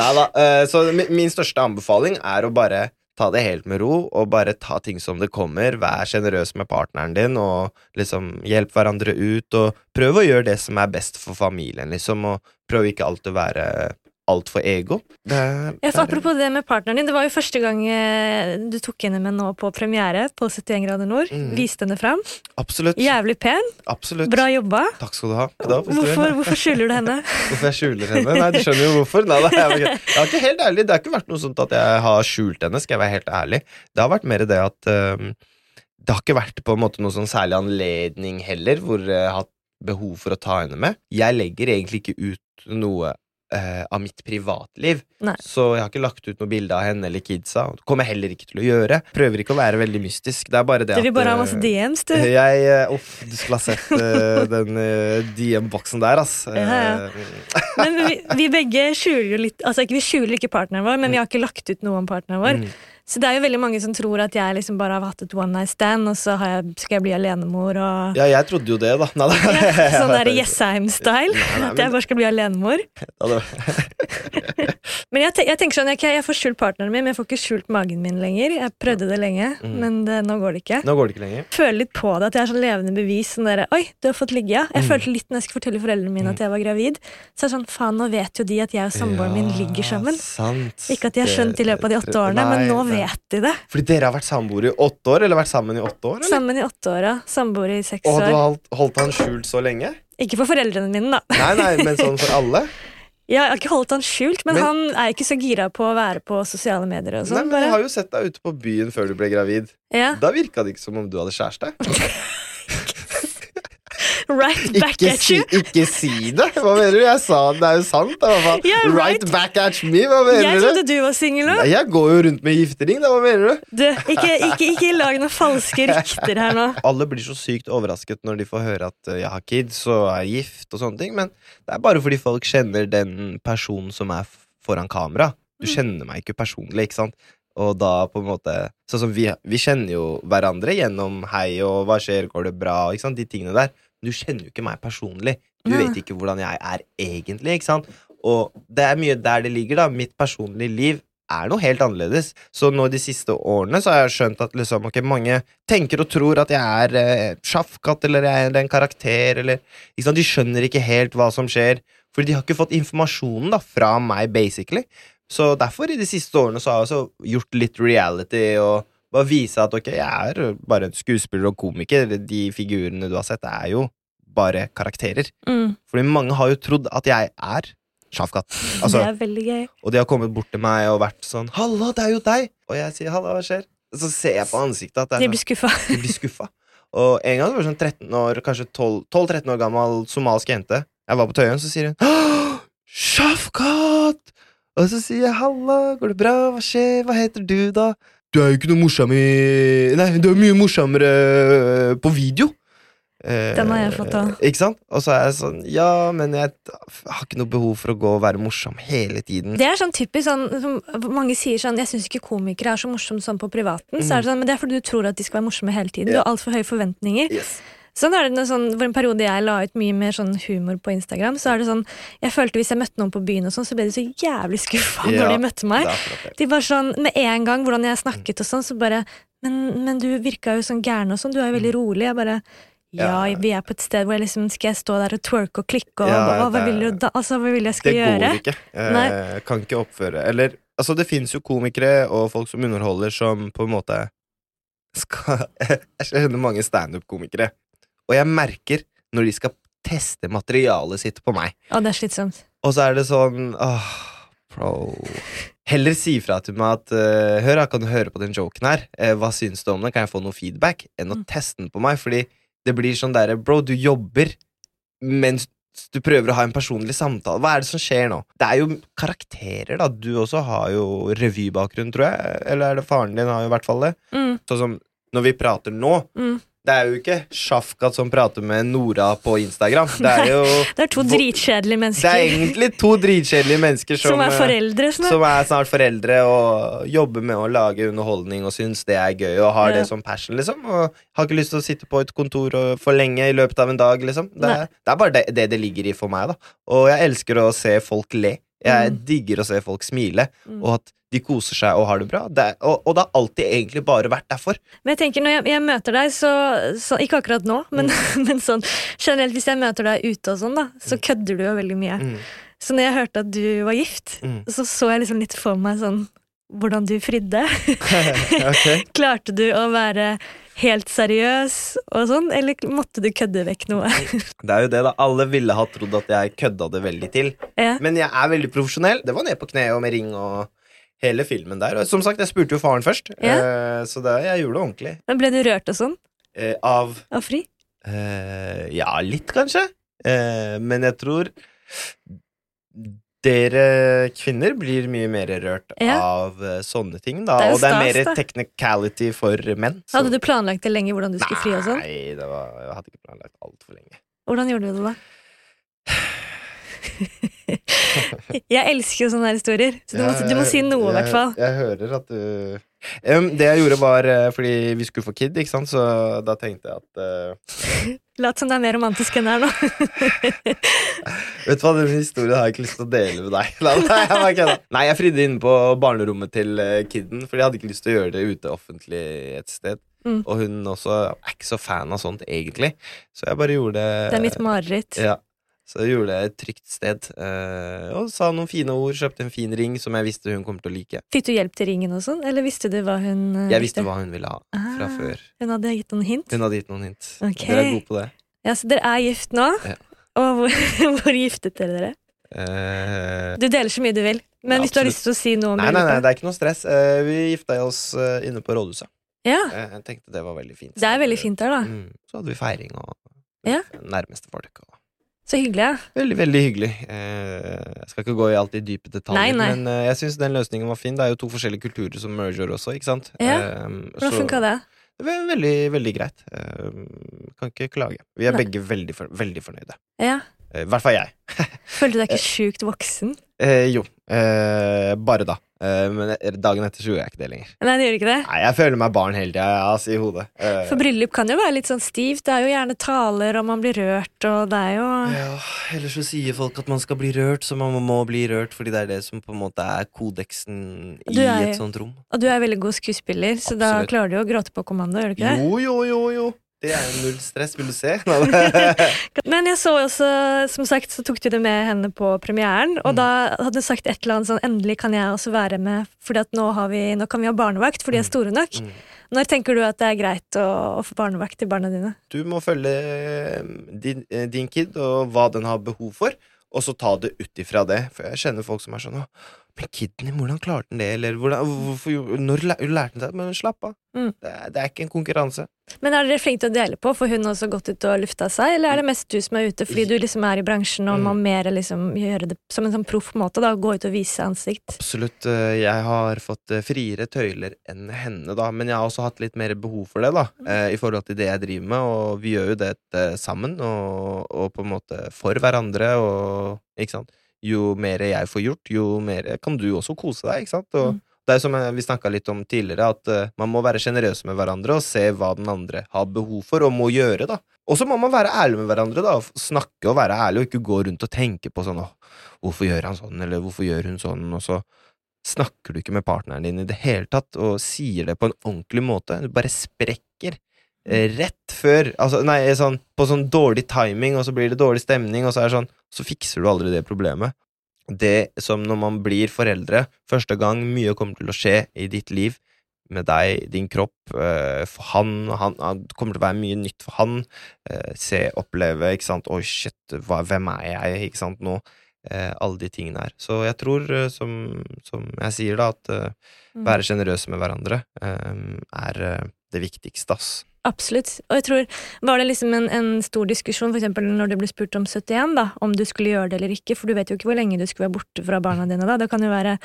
Nei da. så min største anbefaling er å bare ta det helt med ro, og bare ta ting som det kommer. Vær sjenerøs med partneren din, og liksom hjelp hverandre ut, og prøv å gjøre det som er best for familien, liksom, og prøv ikke alltid å være altfor ego. Det, Ja, for apropos det med partneren din, det var jo første gang eh, du tok henne med nå på premiere på 71 grader nord. Mm. Viste henne fram. Absolutt. Jævlig pen. absolutt. Bra jobba. Takk skal du ha. Da. Hvorfor, hvorfor skjuler du henne? Hvorfor jeg skjuler henne? Nei, du skjønner jo hvorfor. Nei, jeg, har ikke helt ærlig Det har ikke vært noe sånt at jeg har skjult henne, skal jeg være helt ærlig. Det har vært mer det at øhm, Det har ikke vært på en måte noe sånn særlig anledning heller, hvor jeg har hatt behov for å ta henne med. Jeg legger egentlig ikke ut noe eh, av mitt privatliv, Nei. så jeg har ikke lagt ut noe bilde av henne eller kidsa. Det kommer heller ikke til å gjøre. Prøver ikke å være veldig mystisk. Det er bare det Du vil bare ha eh, masse DMs, du. jeg, eh, Uff, du skulle ha sett uh, den uh, DM-boksen der, ass. Ja, ja. Eh, Men vi, vi begge skjuler jo litt Altså ikke vi skjuler ikke partneren vår, men vi har ikke lagt ut noe om partneren vår. Mm. Så det er jo veldig mange som tror at jeg liksom bare har hatt et one night stand, og så har jeg, skal jeg bli alenemor og Ja, jeg trodde jo det, da. Nei, da. Sånn der Jessheim-style. At jeg bare skal bli alenemor. Ja, det- Men jeg, te jeg tenker sånn, jeg, jeg får skjult partneren min, men jeg får ikke skjult magen min lenger. Jeg prøvde det lenge, Mm. men det, nå går det ikke. Nå går det ikke lenger. Føler litt på det, at jeg er sånn levende bevis. Sånn der, Oi, du har fått ligge, ja. Jeg Mm. følte litt når jeg skulle fortelle foreldrene mine at jeg var gravid. Så er det sånn, faen, nå vet jo de at jeg og samboeren min ligger sammen. Sant. Ikke at de har skjønt i løpet av de åtte årene, men nå nei. vet de det. Fordi dere har vært samboere i åtte år, eller vært sammen i åtte år? Eller? Sammen i åtte år, ja. Samboere i seks år. Og du har holdt, holdt han skjult så lenge? Ikke for foreldrene mine, da. Nei, nei, men sånn for alle? Jeg har ikke holdt han skjult, men, Men- han er ikke så gira på å være på sosiale medier og Nei, sånn. men Jeg har jo sett deg ute på byen før du ble gravid. Ja. Da virka det ikke som om du hadde kjæreste. Right back Ikke at si, you! ikke si det! Hva mener du? Jeg sa det, det er jo sant. Da? Ja, right. right. back at me! Hva mener Jeg du? trodde du var singel òg. Jeg går jo rundt med giftering, da. Hva mener du? Du, ikke, ikke, ikke lag noen falske rykter her nå. Alle blir så sykt overrasket når de får høre at eh, jeg har kids og er gift og sånne ting, men det er bare fordi folk kjenner den personen som er foran kamera. Du Mm. kjenner meg ikke personlig, ikke sant? Og da på en måte Sånn som vi, vi kjenner jo hverandre gjennom hei og hva skjer, går det bra, ikke sant? De tingene der. Du kjenner jo ikke meg personlig. Du Nei. vet ikke hvordan jeg er egentlig, ikke sant? Og det er mye der det ligger, da. Mitt personlige liv er noe helt annerledes. Så nå de siste årene så har jeg skjønt at liksom, ok, mange tenker og tror at jeg er eh, sjaffkatt eller jeg er en karakter, eller ikke sant? De skjønner ikke helt hva som skjer, fordi de har ikke fått informasjonen da, fra meg, basically. Så derfor, i de siste årene, så har jeg også gjort litt reality og bare vise at ok, jeg er bare en skuespiller og komiker. De figurene du har sett, er jo bare karakterer. Mm, Fordi mange har jo trodd at jeg er Sjafkat. Altså, det er veldig gøy. og de har kommet bort til meg og vært sånn 'Halla, det er jo deg!' Og jeg sier 'Halla, hva skjer?' Så ser jeg på ansiktet at det De blir sånn, skuffa. de blir skuffa. Og en gang så var det sånn 13 år, kanskje 12 12-13 år gammel somalisk jente. Jeg var på Tøyen, så sier hun Sjafkat! Og så sier jeg 'Halla, går det bra? Hva skjer? Hva heter du, da?' Du er jo ikke noe morsom i Nei, du er mye morsommere på video. Eh, Den har jeg fått òg. Ikke sant? Og så er jeg sånn Ja, men jeg har ikke noe behov for å gå og være morsom hele tiden. Det er sånn typisk sånn som Mange sier sånn 'Jeg syns ikke komikere er så morsomme sånn på privaten'. Så er det sånn, Men det er fordi du tror at de skal være morsomme hele tiden. Du Ja. har altfor høye forventninger. Yes. Sånn er det noe sånn, For en periode jeg la ut mye mer sånn humor på Instagram, så er det sånn Jeg følte hvis jeg møtte noen på byen, og sånn, så ble de så jævlig skuffa Ja, når de møtte meg. De bare sånn, Med en gang hvordan jeg snakket og sånn, så bare men, men du virka jo sånn gæren og sånn, du er jo veldig rolig. Jeg bare ja, vi er på et sted hvor jeg liksom skal jeg stå der og twerke og klikke og Ja, hva, hva, vil du da, altså, hva vil jeg skal gjøre? Det går ikke. Eh, Nei. kan ikke oppføre Eller, altså, det fins jo komikere og folk som underholder, som på en måte skal Jeg kjenner mange standup-komikere, og jeg merker når de skal teste materialet sitt på meg. Å, det er slitsomt. Og så er det sånn åh, bro Heller si fra til meg at uh, Hør, jeg kan du høre på den joken her? Uh, hva syns du om den? Kan jeg få noe feedback? Enn å Mm. teste den på meg. Fordi det blir sånn derre Bro, du jobber mens du prøver å ha en personlig samtale. Hva er det som skjer nå? Det er jo karakterer, da. Du også har jo revybakgrunn, tror jeg. Eller er det faren din har jo i hvert fall det? Mm, Sånn som når vi prater nå. mm. Det er jo ikke Sjafkat som prater med Nora på Instagram. Det er jo Det er to dritkjedelige mennesker. det er egentlig to dritkjedelige mennesker som, som er eh, foreldre. snart. som er snart foreldre og jobber med å lage underholdning og syns det er gøy og har Ja. det som passion, liksom. Og har ikke lyst til å sitte på et kontor for lenge i løpet av en dag, liksom. Det, er- det er bare det, det det ligger i for meg, da. Og jeg elsker å se folk le. Jeg Mm. digger å se folk smile, Mm. og at de koser seg og har det bra. Det er, og, og det har alltid egentlig bare vært derfor. Men jeg tenker når jeg, jeg møter deg, så, så Ikke akkurat nå, men, men sånn generelt hvis jeg møter deg ute og sånn, da, så kødder du jo veldig mye. Mm. Så når jeg hørte at du var gift, Mm. så så jeg liksom litt for meg sånn hvordan du fridde. Klarte du å være helt seriøs og sånn, eller måtte du kødde vekk noe? Det er jo det, da. Alle ville ha trodd at jeg kødda det veldig til. ja. Men jeg er veldig profesjonell. Det var ned på kne og med ring og hele filmen der. Og som sagt, jeg spurte jo faren først, Ja. eh, så det, jeg gjorde det ordentlig. Men ble du rørt og sånn? Eh, av Av fri? eh, Ja, litt, kanskje. Eh, men jeg tror dere kvinner blir mye mer rørt Ja. av eh, sånne ting, da. Det og det er mer da. technicality for menn. så- Hadde du planlagt det lenge hvordan du skulle fri og sånn? Nei, det var, jeg hadde ikke planlagt altfor lenge. Hvordan gjorde du det, da? jeg elsker jo sånne her historier, så du må, du må si noe, i hvert fall. Jeg, jeg hører at du um, Det jeg gjorde, var eh, fordi vi skulle få kid, ikke sant, så da tenkte jeg at eh, Lat som det er mer romantisk enn det er nå. Vet du hva, den historien har jeg ikke lyst til å dele med deg. Nei, jeg. Nei, jeg fridde inne på barnerommet til eh, kiden, Fordi jeg hadde ikke lyst til å gjøre det ute offentlig et sted. Mm. Og hun også er ikke så fan av sånt, egentlig. Så jeg bare gjorde det Det er mitt mareritt. Ja. Så jeg gjorde jeg et trygt sted. eh, og sa noen fine ord, kjøpte en fin ring som jeg visste hun kom til å like. Fikk du hjelp til ringen og sånn, eller visste du hva hun eh, Jeg visste hva hun ville ha fra Ah. før. Hun hadde gitt noen hint? Hun hadde gitt noen hint. Ok. Dere er gode på det. Ja, Så dere er gift nå? Ja. Og hvor, hvor giftet dere dere? Eh, Du deler så mye du vil. Men Ja, hvis du har lyst til å si noe om nei, nei, nei, det er ikke noe stress. Eh, vi gifta oss inne på rådhuset. Ja, jeg tenkte det var veldig fint. Det er veldig fint der, da. Mm. Så hadde vi feiring og Ja. nærmeste folk. Og Så hyggelig. ja. Veldig, veldig hyggelig. Eh, jeg skal ikke gå i alt i dype detaljer, Nei, nei. men eh, jeg syns den løsningen var fin. Det er jo to forskjellige kulturer som merger også, ikke sant? Ja. Eh, Hvordan funka det? Veldig, veldig greit. Kan ikke klage. Vi er Nei. begge veldig, veldig fornøyde. Ja. I hvert fall jeg. Følte du deg ikke sjukt voksen? Eh, jo, eh, bare da. Eh, men dagen etter så gjorde jeg ikke det lenger. Nei, det gjør ikke det. Nei, Jeg føler meg barn hele tida, ja, i hodet. Eh, For bryllup kan jo være litt sånn stivt. Det er jo gjerne taler, og man blir rørt, og det er jo ja, Ellers så sier folk at man skal bli rørt, så man må bli rørt fordi det er det som på en måte er kodeksen i er- et sånt rom. Og du er veldig god skuespiller, så da klarer du å gråte på kommando, gjør du ikke det? Jo, jo, jo, jo. Det er null stress, vil du se? Men jeg så også, som sagt, så tok du det med henne på premieren, og Mm. da hadde du sagt et eller annet sånn Endelig kan jeg også være med, Fordi at nå, vi, nå kan vi ha barnevakt, for de er store nok. Mm. Når tenker du at det er greit å, å få barnevakt til barna dine? Du må følge eh, din, eh, din kid og hva den har behov for, og så ta det ut ifra det. For jeg kjenner folk som er sånn «Å, Men kidney, hvordan klarte han det? Eller hvordan, hvorfor, når lær- lærte seg det? Men slapp av. Mm. Det, er, det er ikke en konkurranse. Men er dere flinke til å dele på? Får hun også gått ut og lufta seg, eller er det mest du som er ute fordi du liksom er i bransjen og Mm. må mer liksom gjøre det som en sånn proff måte? da, Gå ut og vise ansikt? Absolutt. eh, Jeg har fått eh, friere tøyler enn henne, da. Men jeg har også hatt litt mer behov for det, da. eh, I forhold til det jeg driver med. Og vi gjør jo det sammen, og, og på en måte for hverandre, og Ikke sant. Jo mer jeg får gjort, jo mer kan du også kose deg, ikke sant. Og Mm. det er som eh, vi snakka litt om tidligere, at eh, man må være sjenerøs med hverandre og se hva den andre har behov for og må gjøre, da. Og så må man være ærlig med hverandre, da. og Snakke og være ærlig, og ikke gå rundt og tenke på sånn hvorfor gjør han sånn, eller hvorfor gjør hun sånn, og så snakker du ikke med partneren din i det hele tatt, og sier det på en ordentlig måte. Du bare sprekker rett før altså, Nei, sånn, på sånn dårlig timing, og så blir det dårlig stemning, og så er det sånn Så fikser du aldri det problemet. Det som når man blir foreldre, første gang mye kommer til å skje i ditt liv, med deg, din kropp, eh, for han, han, han kommer til å være mye nytt for han. eh, se, oppleve, ikke sant, oi, shit, hva, hvem er jeg, ikke sant, nå? Eh, alle de tingene her. Så jeg tror, som, som jeg sier, da, at Mm. være sjenerøse med hverandre er det viktigste, ass. Absolutt. Og jeg tror, Var det liksom en, en stor diskusjon for når det ble spurt om 71, da, om du skulle gjøre det eller ikke? For du vet jo ikke hvor lenge du skulle være borte fra barna dine. da. Det kan jo være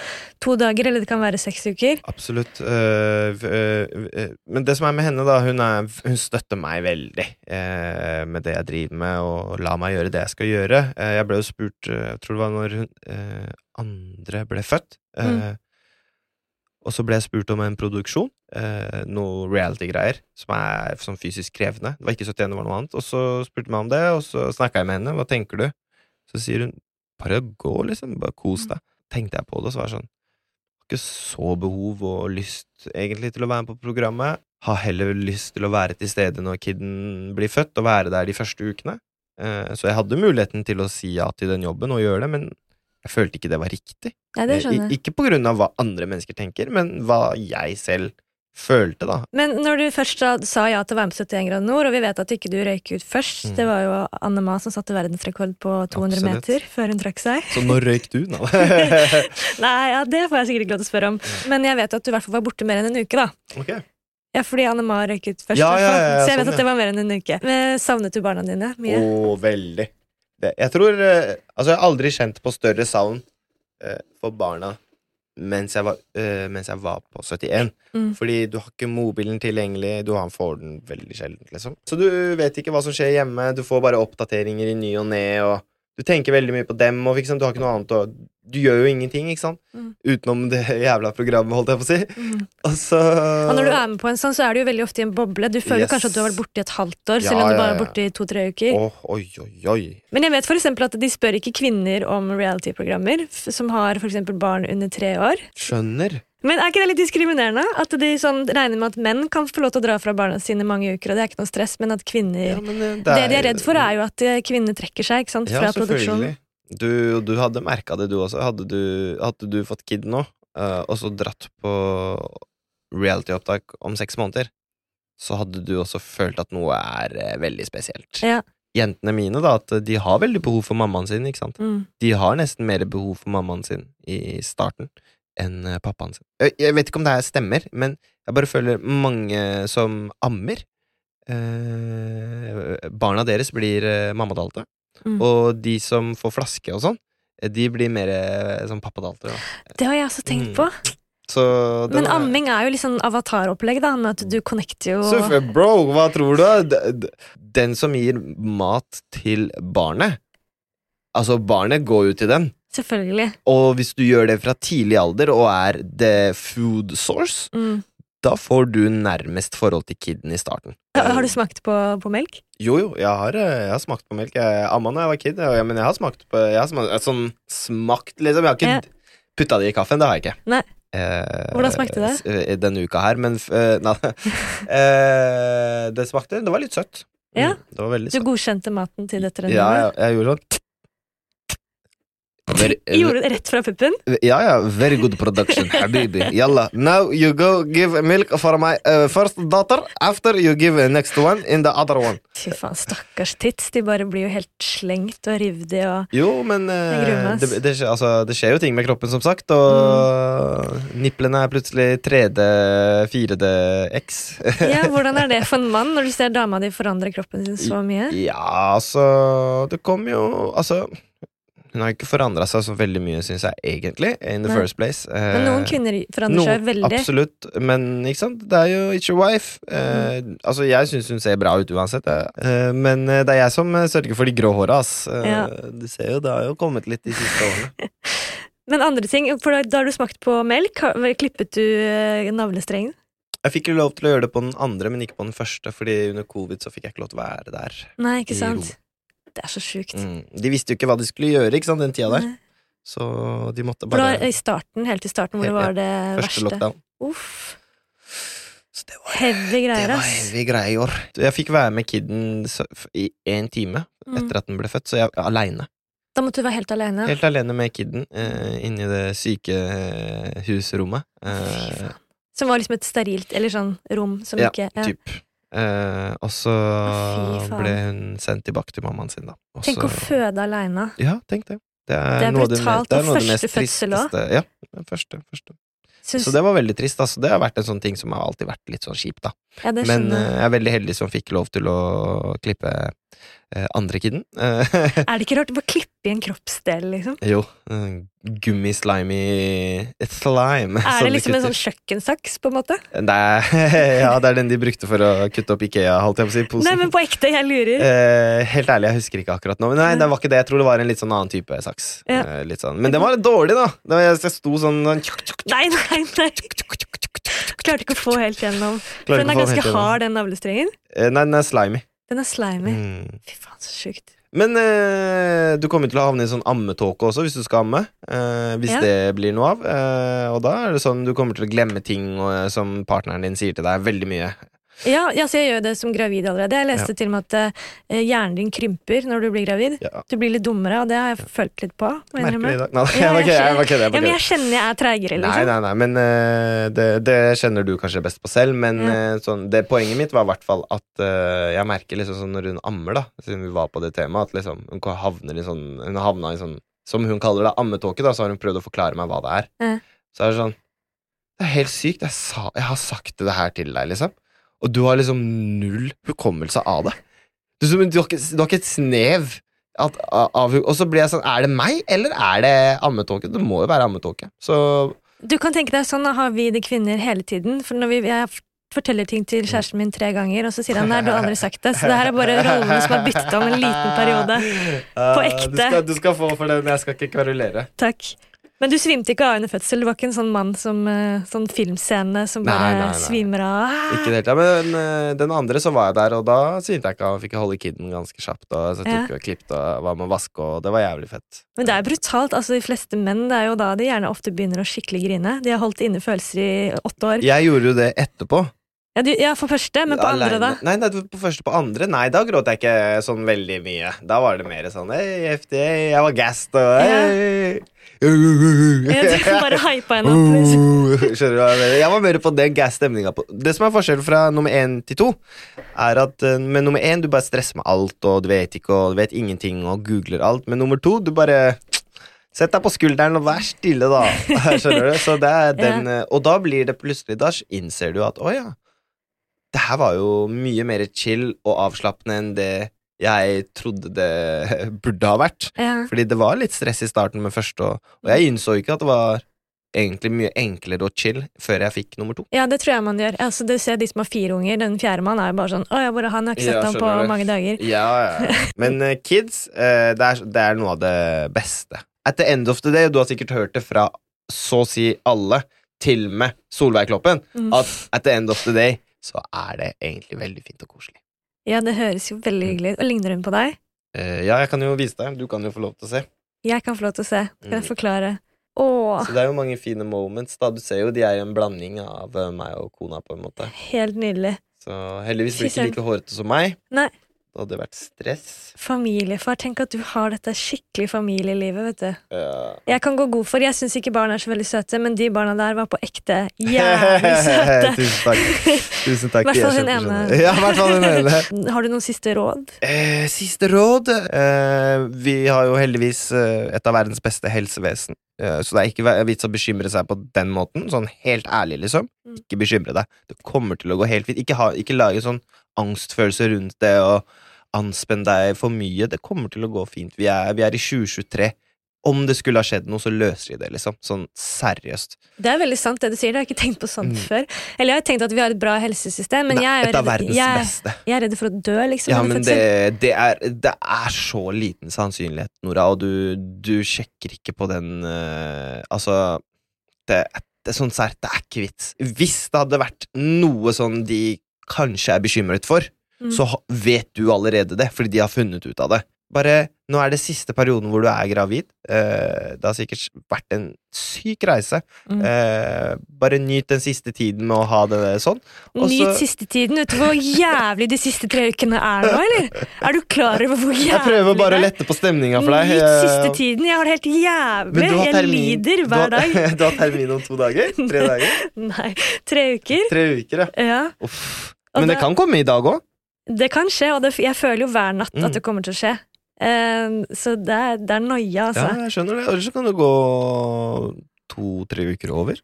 to dager, eller det kan være seks uker. Absolutt. v- øh, øh, men det som er med henne, da, hun, er, hun støtter meg veldig eh, med det jeg driver med, og lar meg gjøre det jeg skal gjøre. Eh, jeg ble jo spurt, jeg tror det var når hun eh, andre ble født, eh, Mm. Og så ble jeg spurt om en produksjon, eh, noe reality-greier, som er sånn fysisk krevende. Det var ikke 71, det var noe annet. Og så spurte jeg meg om det, og så snakka jeg med henne. Hva tenker du? Så sier hun bare gå, liksom. Bare kos deg. Tenkte jeg på det, og så var det sånn ikke så behov og lyst egentlig til å være med på programmet. Har heller lyst til å være til stede når kiden blir født, og være der de første ukene. Eh, Så jeg hadde muligheten til å si ja til den jobben og gjøre det, men jeg følte ikke det var riktig. Nei, det Eh, skjønner jeg. Ikke på grunn av hva andre mennesker tenker, men hva jeg selv følte, da. Men når du først da sa ja til å være med på 71 grader nord, og vi vet at ikke du røyk ut først Mm. Det var jo Anne Ma som satte verdensrekord på 200 Absolutt. meter før hun trakk seg. Så når røyk du, da? Nei, ja, Det får jeg sikkert ikke lov til å spørre om. Men jeg vet at du i hvert fall var borte mer enn en uke, da. ok. Ja, fordi Anne Ma røyk ut først. Ja, ja, ja, så jeg vet sånn, at det var mer enn en uke. Men savnet du barna dine mye? Å, veldig. Jeg tror eh, Altså, jeg har aldri kjent på større savn eh, for barna mens jeg, var, eh, mens jeg var på 71. Mm. Fordi du har ikke mobilen tilgjengelig, du har- får den veldig sjelden, liksom. Så du vet ikke hva som skjer hjemme, du får bare oppdateringer i ny og ne, og du tenker veldig mye på dem, og sant? du har ikke noe annet å Du gjør jo ingenting, ikke sant? Mm. Utenom det jævla programmet, holdt jeg på å si. Mm. Og så Og når du er med på en sånn, så er du jo veldig ofte i en boble. Du føler Yes. kanskje at du har vært borte i et halvt år, selv om du ja, bare er borte i to-tre uker. Oh, Oi, oi, oi. Men jeg vet eksempel at de spør ikke kvinner om reality-programmer som har eksempel barn under tre år. Skjønner. Men er ikke det litt diskriminerende? At de sånn regner med at menn kan få lov til å dra fra barna sine mange uker, og det er ikke noe stress, men at kvinner Ja, men, eh, Det de er redd for, er jo at eh, kvinner trekker seg ikke sant, Ja, fra produksjonen. Du, du hadde merka det, du også. Hadde du, hadde du fått kid nå, uh, og så dratt på reality-opptak om seks måneder, så hadde du også følt at noe er uh, veldig spesielt. Ja. jentene mine, da, at de har veldig behov for mammaen sin, ikke sant. Mm. De har nesten mer behov for mammaen sin i starten enn eh, pappaen sin. Jeg, vet ikke om det her stemmer, men jeg bare føler mange som ammer eh, Barna deres blir eh, mammadalte, Mm. og de som får flaske og sånn, de blir mer eh, sånn pappadalte. Ja. Det har jeg også tenkt Mm. på. Så den Men amming er jo litt sånn avataropplegg, da, med at du connecter jo Så, bro, hva tror du? Den som gir mat til barnet Altså, barnet går jo til den. Selvfølgelig. Og hvis du gjør det fra tidlig alder og er the food source, Mm. da får du nærmest forhold til kiden i starten. Har har du smakt på, på melk? Jo, jo, jeg har, eh, jeg har smakt på melk. Jeg amma da jeg var kid, jeg- men jeg har smakt på jeg har smakt, Sånn smakt, liksom. Jeg har ikke Ja. putta det i kaffen, det har jeg ikke. Nei. Eh, Hvordan smakte det? eh, Denne uka her, men eh, nei, eh, Det smakte Det var litt søtt. Ja. Mm, det var Du godkjente maten til dette? Ja, jeg, jeg gjorde sånn Very, Gjorde det rett fra puppen? Ja, ja, very good production, habibi. Yalla, now you go give milk for my uh, first daughter, after you give next one in the other one. Fy faen, stakkars tits. De bare blir jo helt slengt og revet i og Jo, men ass. det, det, altså, det skjer jo ting med kroppen, som sagt, og Mm. nipplene er plutselig 3D, 4D-X. Ja, hvordan er det for en mann når du ser dama di forandre kroppen sin så mye? Ja, altså Det kommer jo Altså Hun har ikke forandra seg så veldig mye, syns jeg, egentlig, in the Nei. first place. Men noen Eh, kvinner forandrer seg veldig. Absolutt, men ikke sant? det er jo it's your wife. Eh, Mm. altså, jeg syns hun ser bra ut uansett. Eh, men eh, det er jeg som eh, sørger for de grå håra, ass. Eh, Ja. Du ser jo, det har jo kommet litt de siste årene. Men andre ting, for da, da har du smakt på melk. Klippet du eh, navlestrengen? Jeg fikk jo lov til å gjøre det på den andre, men ikke på den første, Fordi under covid så fikk jeg ikke lov til å være der. Nei, ikke sant? Det er så sjukt. Mm. De visste jo ikke hva de skulle gjøre ikke sant, den tida der, så de måtte bare i starten, helt i starten, hvor det var det Første verste. lockdown. Uff. Så det var Heavy Det var ass. heavy greier. Jeg fikk være med kiden i én time Mm. etter at den ble født, så jeg var aleine. Da måtte du være helt alene. Helt alene med kiden eh, inni det sykehusrommet. Eh. Som var liksom et sterilt, eller sånn rom som Ja, ikke ja. typ. Eh, og så ble hun sendt tilbake til mammaen sin, da. Også, Tenk å føde aleine. Ja, tenk det. Det er, Det er det, brutalt, det og første mest fødsel òg. Ja, første, første. Synes... Så det var veldig trist. Altså. Det har vært en sånn ting som har alltid vært litt sånn kjipt, da. ja, Men eh, jeg. er veldig heldig som fikk lov til å klippe andre kiden. Eh, Er det ikke rart å bare klippe i en kroppsdel, liksom? jo. Gummislimy slime. Er det de liksom en sånn kjøkkensaks, på en måte? Er, ja, det er den de brukte for å kutte opp Ikea, holdt jeg på å si, posen. Nei, men på ekte, jeg lurer. Eh, helt ærlig, jeg husker ikke akkurat nå. Men nei, det var ikke det. Jeg tror det var en litt sånn annen type saks. Ja. Eh, litt sånn. Men den var litt dårlig, da. Jeg sto sånn, sånn Nei, nei, nei! Klarte ikke å få helt gjennom. For den er ganske hard, den navlestrengen. Eh, Nei, den er slimy. Den er slimy. Mm. Fy faen, så sjukt. Men eh, du kommer til å havne i sånn ammetåke også, hvis du skal amme. Eh, hvis Ja. det blir noe av. Eh, og da er det sånn du kommer til å glemme ting og, som partneren din sier til deg. Veldig mye. Ja, ja, så jeg gjør det som gravid allerede. Jeg leste til og med at eh, hjernen din krymper når du blir gravid. Ja. Du blir litt dummere, og det har jeg følt litt på. i dag. Nei, Ja, jeg jeg jeg jeg Ja, men jeg kjenner jeg er treigere, Nei, liksom. nei, nei, men uh, det, det kjenner du kanskje best på selv. Men Ja. eh, sånn, det poenget mitt var i hvert fall at uh, jeg merker liksom sånn når hun ammer, da, siden vi var på det temaet, at liksom, hun havner i sånn Hun havna i sånn Som hun kaller det, ammetåke, da, så har hun prøvd å forklare meg hva det er. Ja. Så er det sånn Det er helt sykt. Jeg, sa, jeg har sagt det her til deg, liksom. Og du har liksom null hukommelse av det. Du, du, har, ikke, du har ikke et snev at, av, Og så blir jeg sånn Er det meg, eller er det ammetåke? Det må jo være ammetåke. Så Du kan tenke deg sånn, da har vi det kvinner hele tiden. For når vi, jeg forteller ting til kjæresten min tre ganger, og så sier han nei, du har aldri sagt det. Så det her er bare rollene som er byttet om en liten periode. På ekte. Du skal, du skal få for den. Jeg skal ikke kverulere. Takk. Men du svimte ikke av under fødsel? Du var ikke en sånn mann som eh, sånn filmscene som Nei, bare nei, nei. svimer av? Ikke helt, ja, Men eh, den andre så var jeg der, og da svimte jeg ikke av. Fikk holde kiden ganske kjapt. Og så tok Ja. og klippet og var med å vaske, og det var jævlig fett. Men det er brutalt. altså De fleste menn det er jo da de gjerne ofte begynner å skikkelig grine. De har holdt inne følelser i åtte år. Jeg gjorde jo det etterpå. Ja, du, ja, for første, men på andre, da? Nei, nei, på første på andre Nei, da gråt jeg ikke sånn veldig mye. Da var det mer sånn Hei, FDA, jeg var gassed og hei. Ja, du bare hypa henne opp. Liksom. Skjønner du hva jeg mener? Jeg var mer på den gass-stemninga. Det som er forskjellen fra nummer én til to, er at eh, med nummer én du bare stresser med alt, og du vet ikke, og du vet ingenting, og googler alt. Men nummer to, du bare Sett deg på skulderen og vær stille, da. Skjønner du? Så det den, ja. Og da blir det plutselig Da innser du at å ja, det her var jo mye mer chill og avslappende enn det jeg trodde det burde ha vært. Ja. Fordi det var litt stress i starten med første, og, og jeg innså ikke at det var egentlig mye enklere og chill før jeg fikk nummer to. Ja, det tror jeg man gjør. Altså, du ser de som har fire unger. Den fjerde mann er jo bare sånn Å ja, bare han har ikke sett Ja, ham på det. mange dager. Ja, ja. Men uh, kids, uh, det, er, det er noe av det beste. At the end of the day, du har sikkert hørt det fra så å si alle, til og med Solveig Kloppen, Mm. at at the end of the day så er det egentlig veldig fint og koselig. Ja, det høres jo veldig hyggelig ut. Og ligner hun på deg? Eh, ja, jeg kan jo vise deg. Du kan jo få lov til å se. Jeg kan få lov til å se. Kan jeg Mm. forklare? Åh, Så det er jo mange fine moments. da Du ser jo de er en blanding av eh, meg og kona, på en måte. helt nydelig. Så heldigvis blir Fy ikke like hårete som meg. Nei. Det hadde vært stress. Familiefar. Tenk at du har dette skikkelig familielivet, vet du. Ja. Jeg kan gå god for Jeg syns ikke barn er så veldig søte, men de barna der var på ekte jævlig søte. Tusen takk. Tusen takk. Hvert fall hun ene. Ja, hun ene. Har du noen siste råd? Eh, siste råd. Eh, vi har jo heldigvis eh, et av verdens beste helsevesen. Eh, så det er ikke vits å bekymre seg på den måten. Sånn helt ærlig, liksom. Mm. Ikke bekymre deg. Det kommer til å gå helt fint. Ikke, ha, ikke lage sånn angstfølelse rundt det og anspenn deg for mye. Det kommer til å gå fint. Vi er, vi er i 2023. Om det skulle ha skjedd noe, så løser de det, liksom. Sånn seriøst. Det er veldig sant det du sier. Det har jeg ikke tenkt på sånn Mm. før. Eller jeg har tenkt at vi har et bra helsesystem, men Nei, jeg er redd, jeg, jeg er redd for å dø, liksom. Ja, men det, det, er, det er så liten sannsynlighet, Nora, og du, du sjekker ikke på den uh, Altså det, det sånn sær, det er ikke vits. Hvis det hadde vært noe sånn de kanskje er bekymret for, Mm. så vet du allerede det, fordi de har funnet ut av det. Bare, Nå er det siste perioden hvor du er gravid. Eh, det har sikkert vært en syk reise. Mm. Eh, bare nyt den siste tiden med å ha det sånn. Også... Nyt siste tiden. Vet du hvor jævlig de siste tre ukene er nå, eller? Er du klar over hvor jævlig det er? Jeg prøver bare å lette på stemninga for deg. Nyt Eh, siste tiden. Jeg har det helt jævlig. Jeg termin- lider du hver har- dag. du har termin om to dager? Tre dager? Nei, tre uker. Tre uker, ja. Ja. Uff. Og Men det det- kan komme i dag òg. Det kan skje, og det, jeg føler jo hver natt Mm. at det kommer til å skje. Eh, så det er, det er noia, altså. Ja, jeg skjønner det. Ellers så kan det gå to-tre uker over.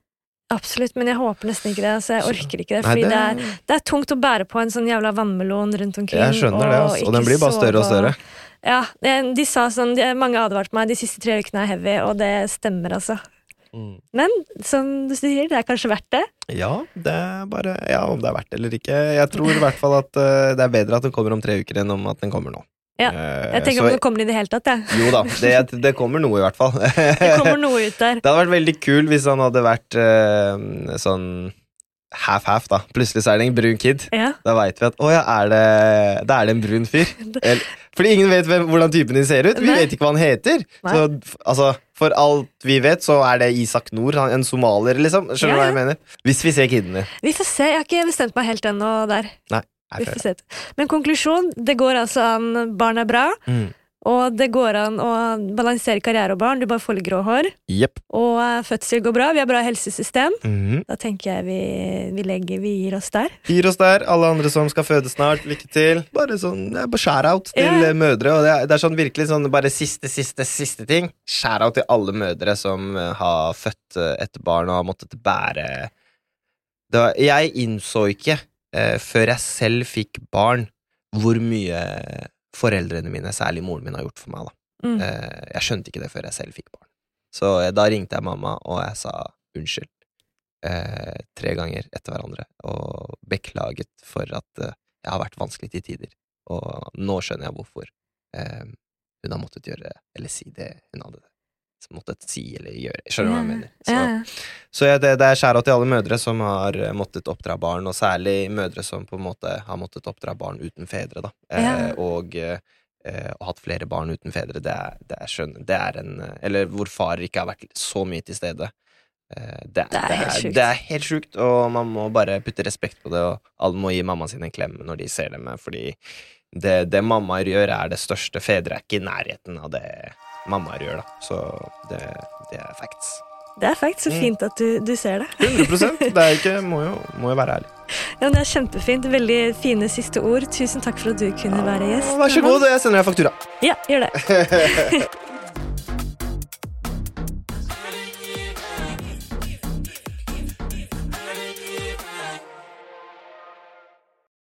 Absolutt, men jeg håper nesten ikke det. Altså, jeg orker ikke det. Nei, det- det, er, det er tungt å bære på en sånn jævla vannmelon rundt omkring. Jeg skjønner det, altså. og den blir bare større og større. Ja, de, de sa sånn, de, Mange advarte meg de siste tre ukene er heavy, og det stemmer, altså. Mm. Men som du sier, det er kanskje verdt det. Ja, det er bare Ja, om det er verdt det eller ikke. Jeg tror i hvert fall at uh, det er bedre at den kommer om tre uker enn om at den kommer nå. Ja, Eh, Jeg tenker om det kommer i det hele tatt, jeg. Jo da, det, det kommer noe i hvert fall. Det kommer noe ut der. Det hadde vært veldig kul hvis han hadde vært uh, sånn half-half, da. Plutselig så er det en brun kid. Ja. Da veit vi at å ja, er det, da er det en brun fyr. Eller, fordi ingen vet hvem, hvordan typen din ser ut. Vi Nei. vet ikke hva han heter. Nei. Så altså, For alt vi vet, så er det Isak Nord, en somalier, liksom. Skjønner du Ja, hva jeg mener? Hvis vi ser kidene. Vi får se. Jeg har ikke bestemt meg helt ennå der. Nei, Vi får se. Men konklusjon, det går altså an. Barn er bra. Mm. Og det går an å balansere karriere og barn. Du bare får litt grå hår. Yep. Og eh, fødsel går bra. Vi har bra helsesystem. Mhm. Da tenker jeg vi, vi legger Vi gir oss der. Gir oss der. Alle andre som skal føde snart, lykke til. Bare sånn, shout-out til eh, mødre. Og det er, det er sånn virkelig sånn bare siste, siste, siste ting. Shout-out til alle mødre som eh, har født eh, et barn og har måttet bære var, Jeg innså ikke, eh, før jeg selv fikk barn, hvor mye foreldrene mine, særlig moren min, har gjort for meg. da. Mm. Eh, jeg skjønte ikke det før jeg selv fikk barn. Så eh, da ringte jeg mamma, og jeg sa unnskyld. Eh, tre ganger etter hverandre, og beklaget for at eh, jeg har vært vanskelig til tider. Og nå skjønner jeg hvorfor eh, hun har måttet gjøre eller si det hun hadde måttet si eller gjøre. Skjønner du hva jeg mener? Så, Ja. så ja, det, det er skjæra til alle mødre som har eh, måttet oppdra barn, og særlig mødre som på en måte har måttet oppdra barn uten fedre, da. Eh, og eh, eh, hatt flere barn uten fedre. Det er, det er skjønn... Det er en Eller hvor far ikke har vært så mye til stede. Eh, Det Det er helt sjukt. det er helt sjukt, og man må bare putte respekt på det, og alle må gi mamma sin en klem når de ser dem, fordi det, det mammaer gjør, er det største. Fedre er ikke i nærheten av det mammaer gjør, da. Så det, det er facts. Det er facts. så Mm. fint at du, du ser det. 100% Det er ikke, må, jo, må jo være ærlig. Ja, det er kjempefint. Veldig fine siste ord. Tusen takk for at du kunne være gjest. Vær så god, jeg sender deg faktura. Ja, gjør det.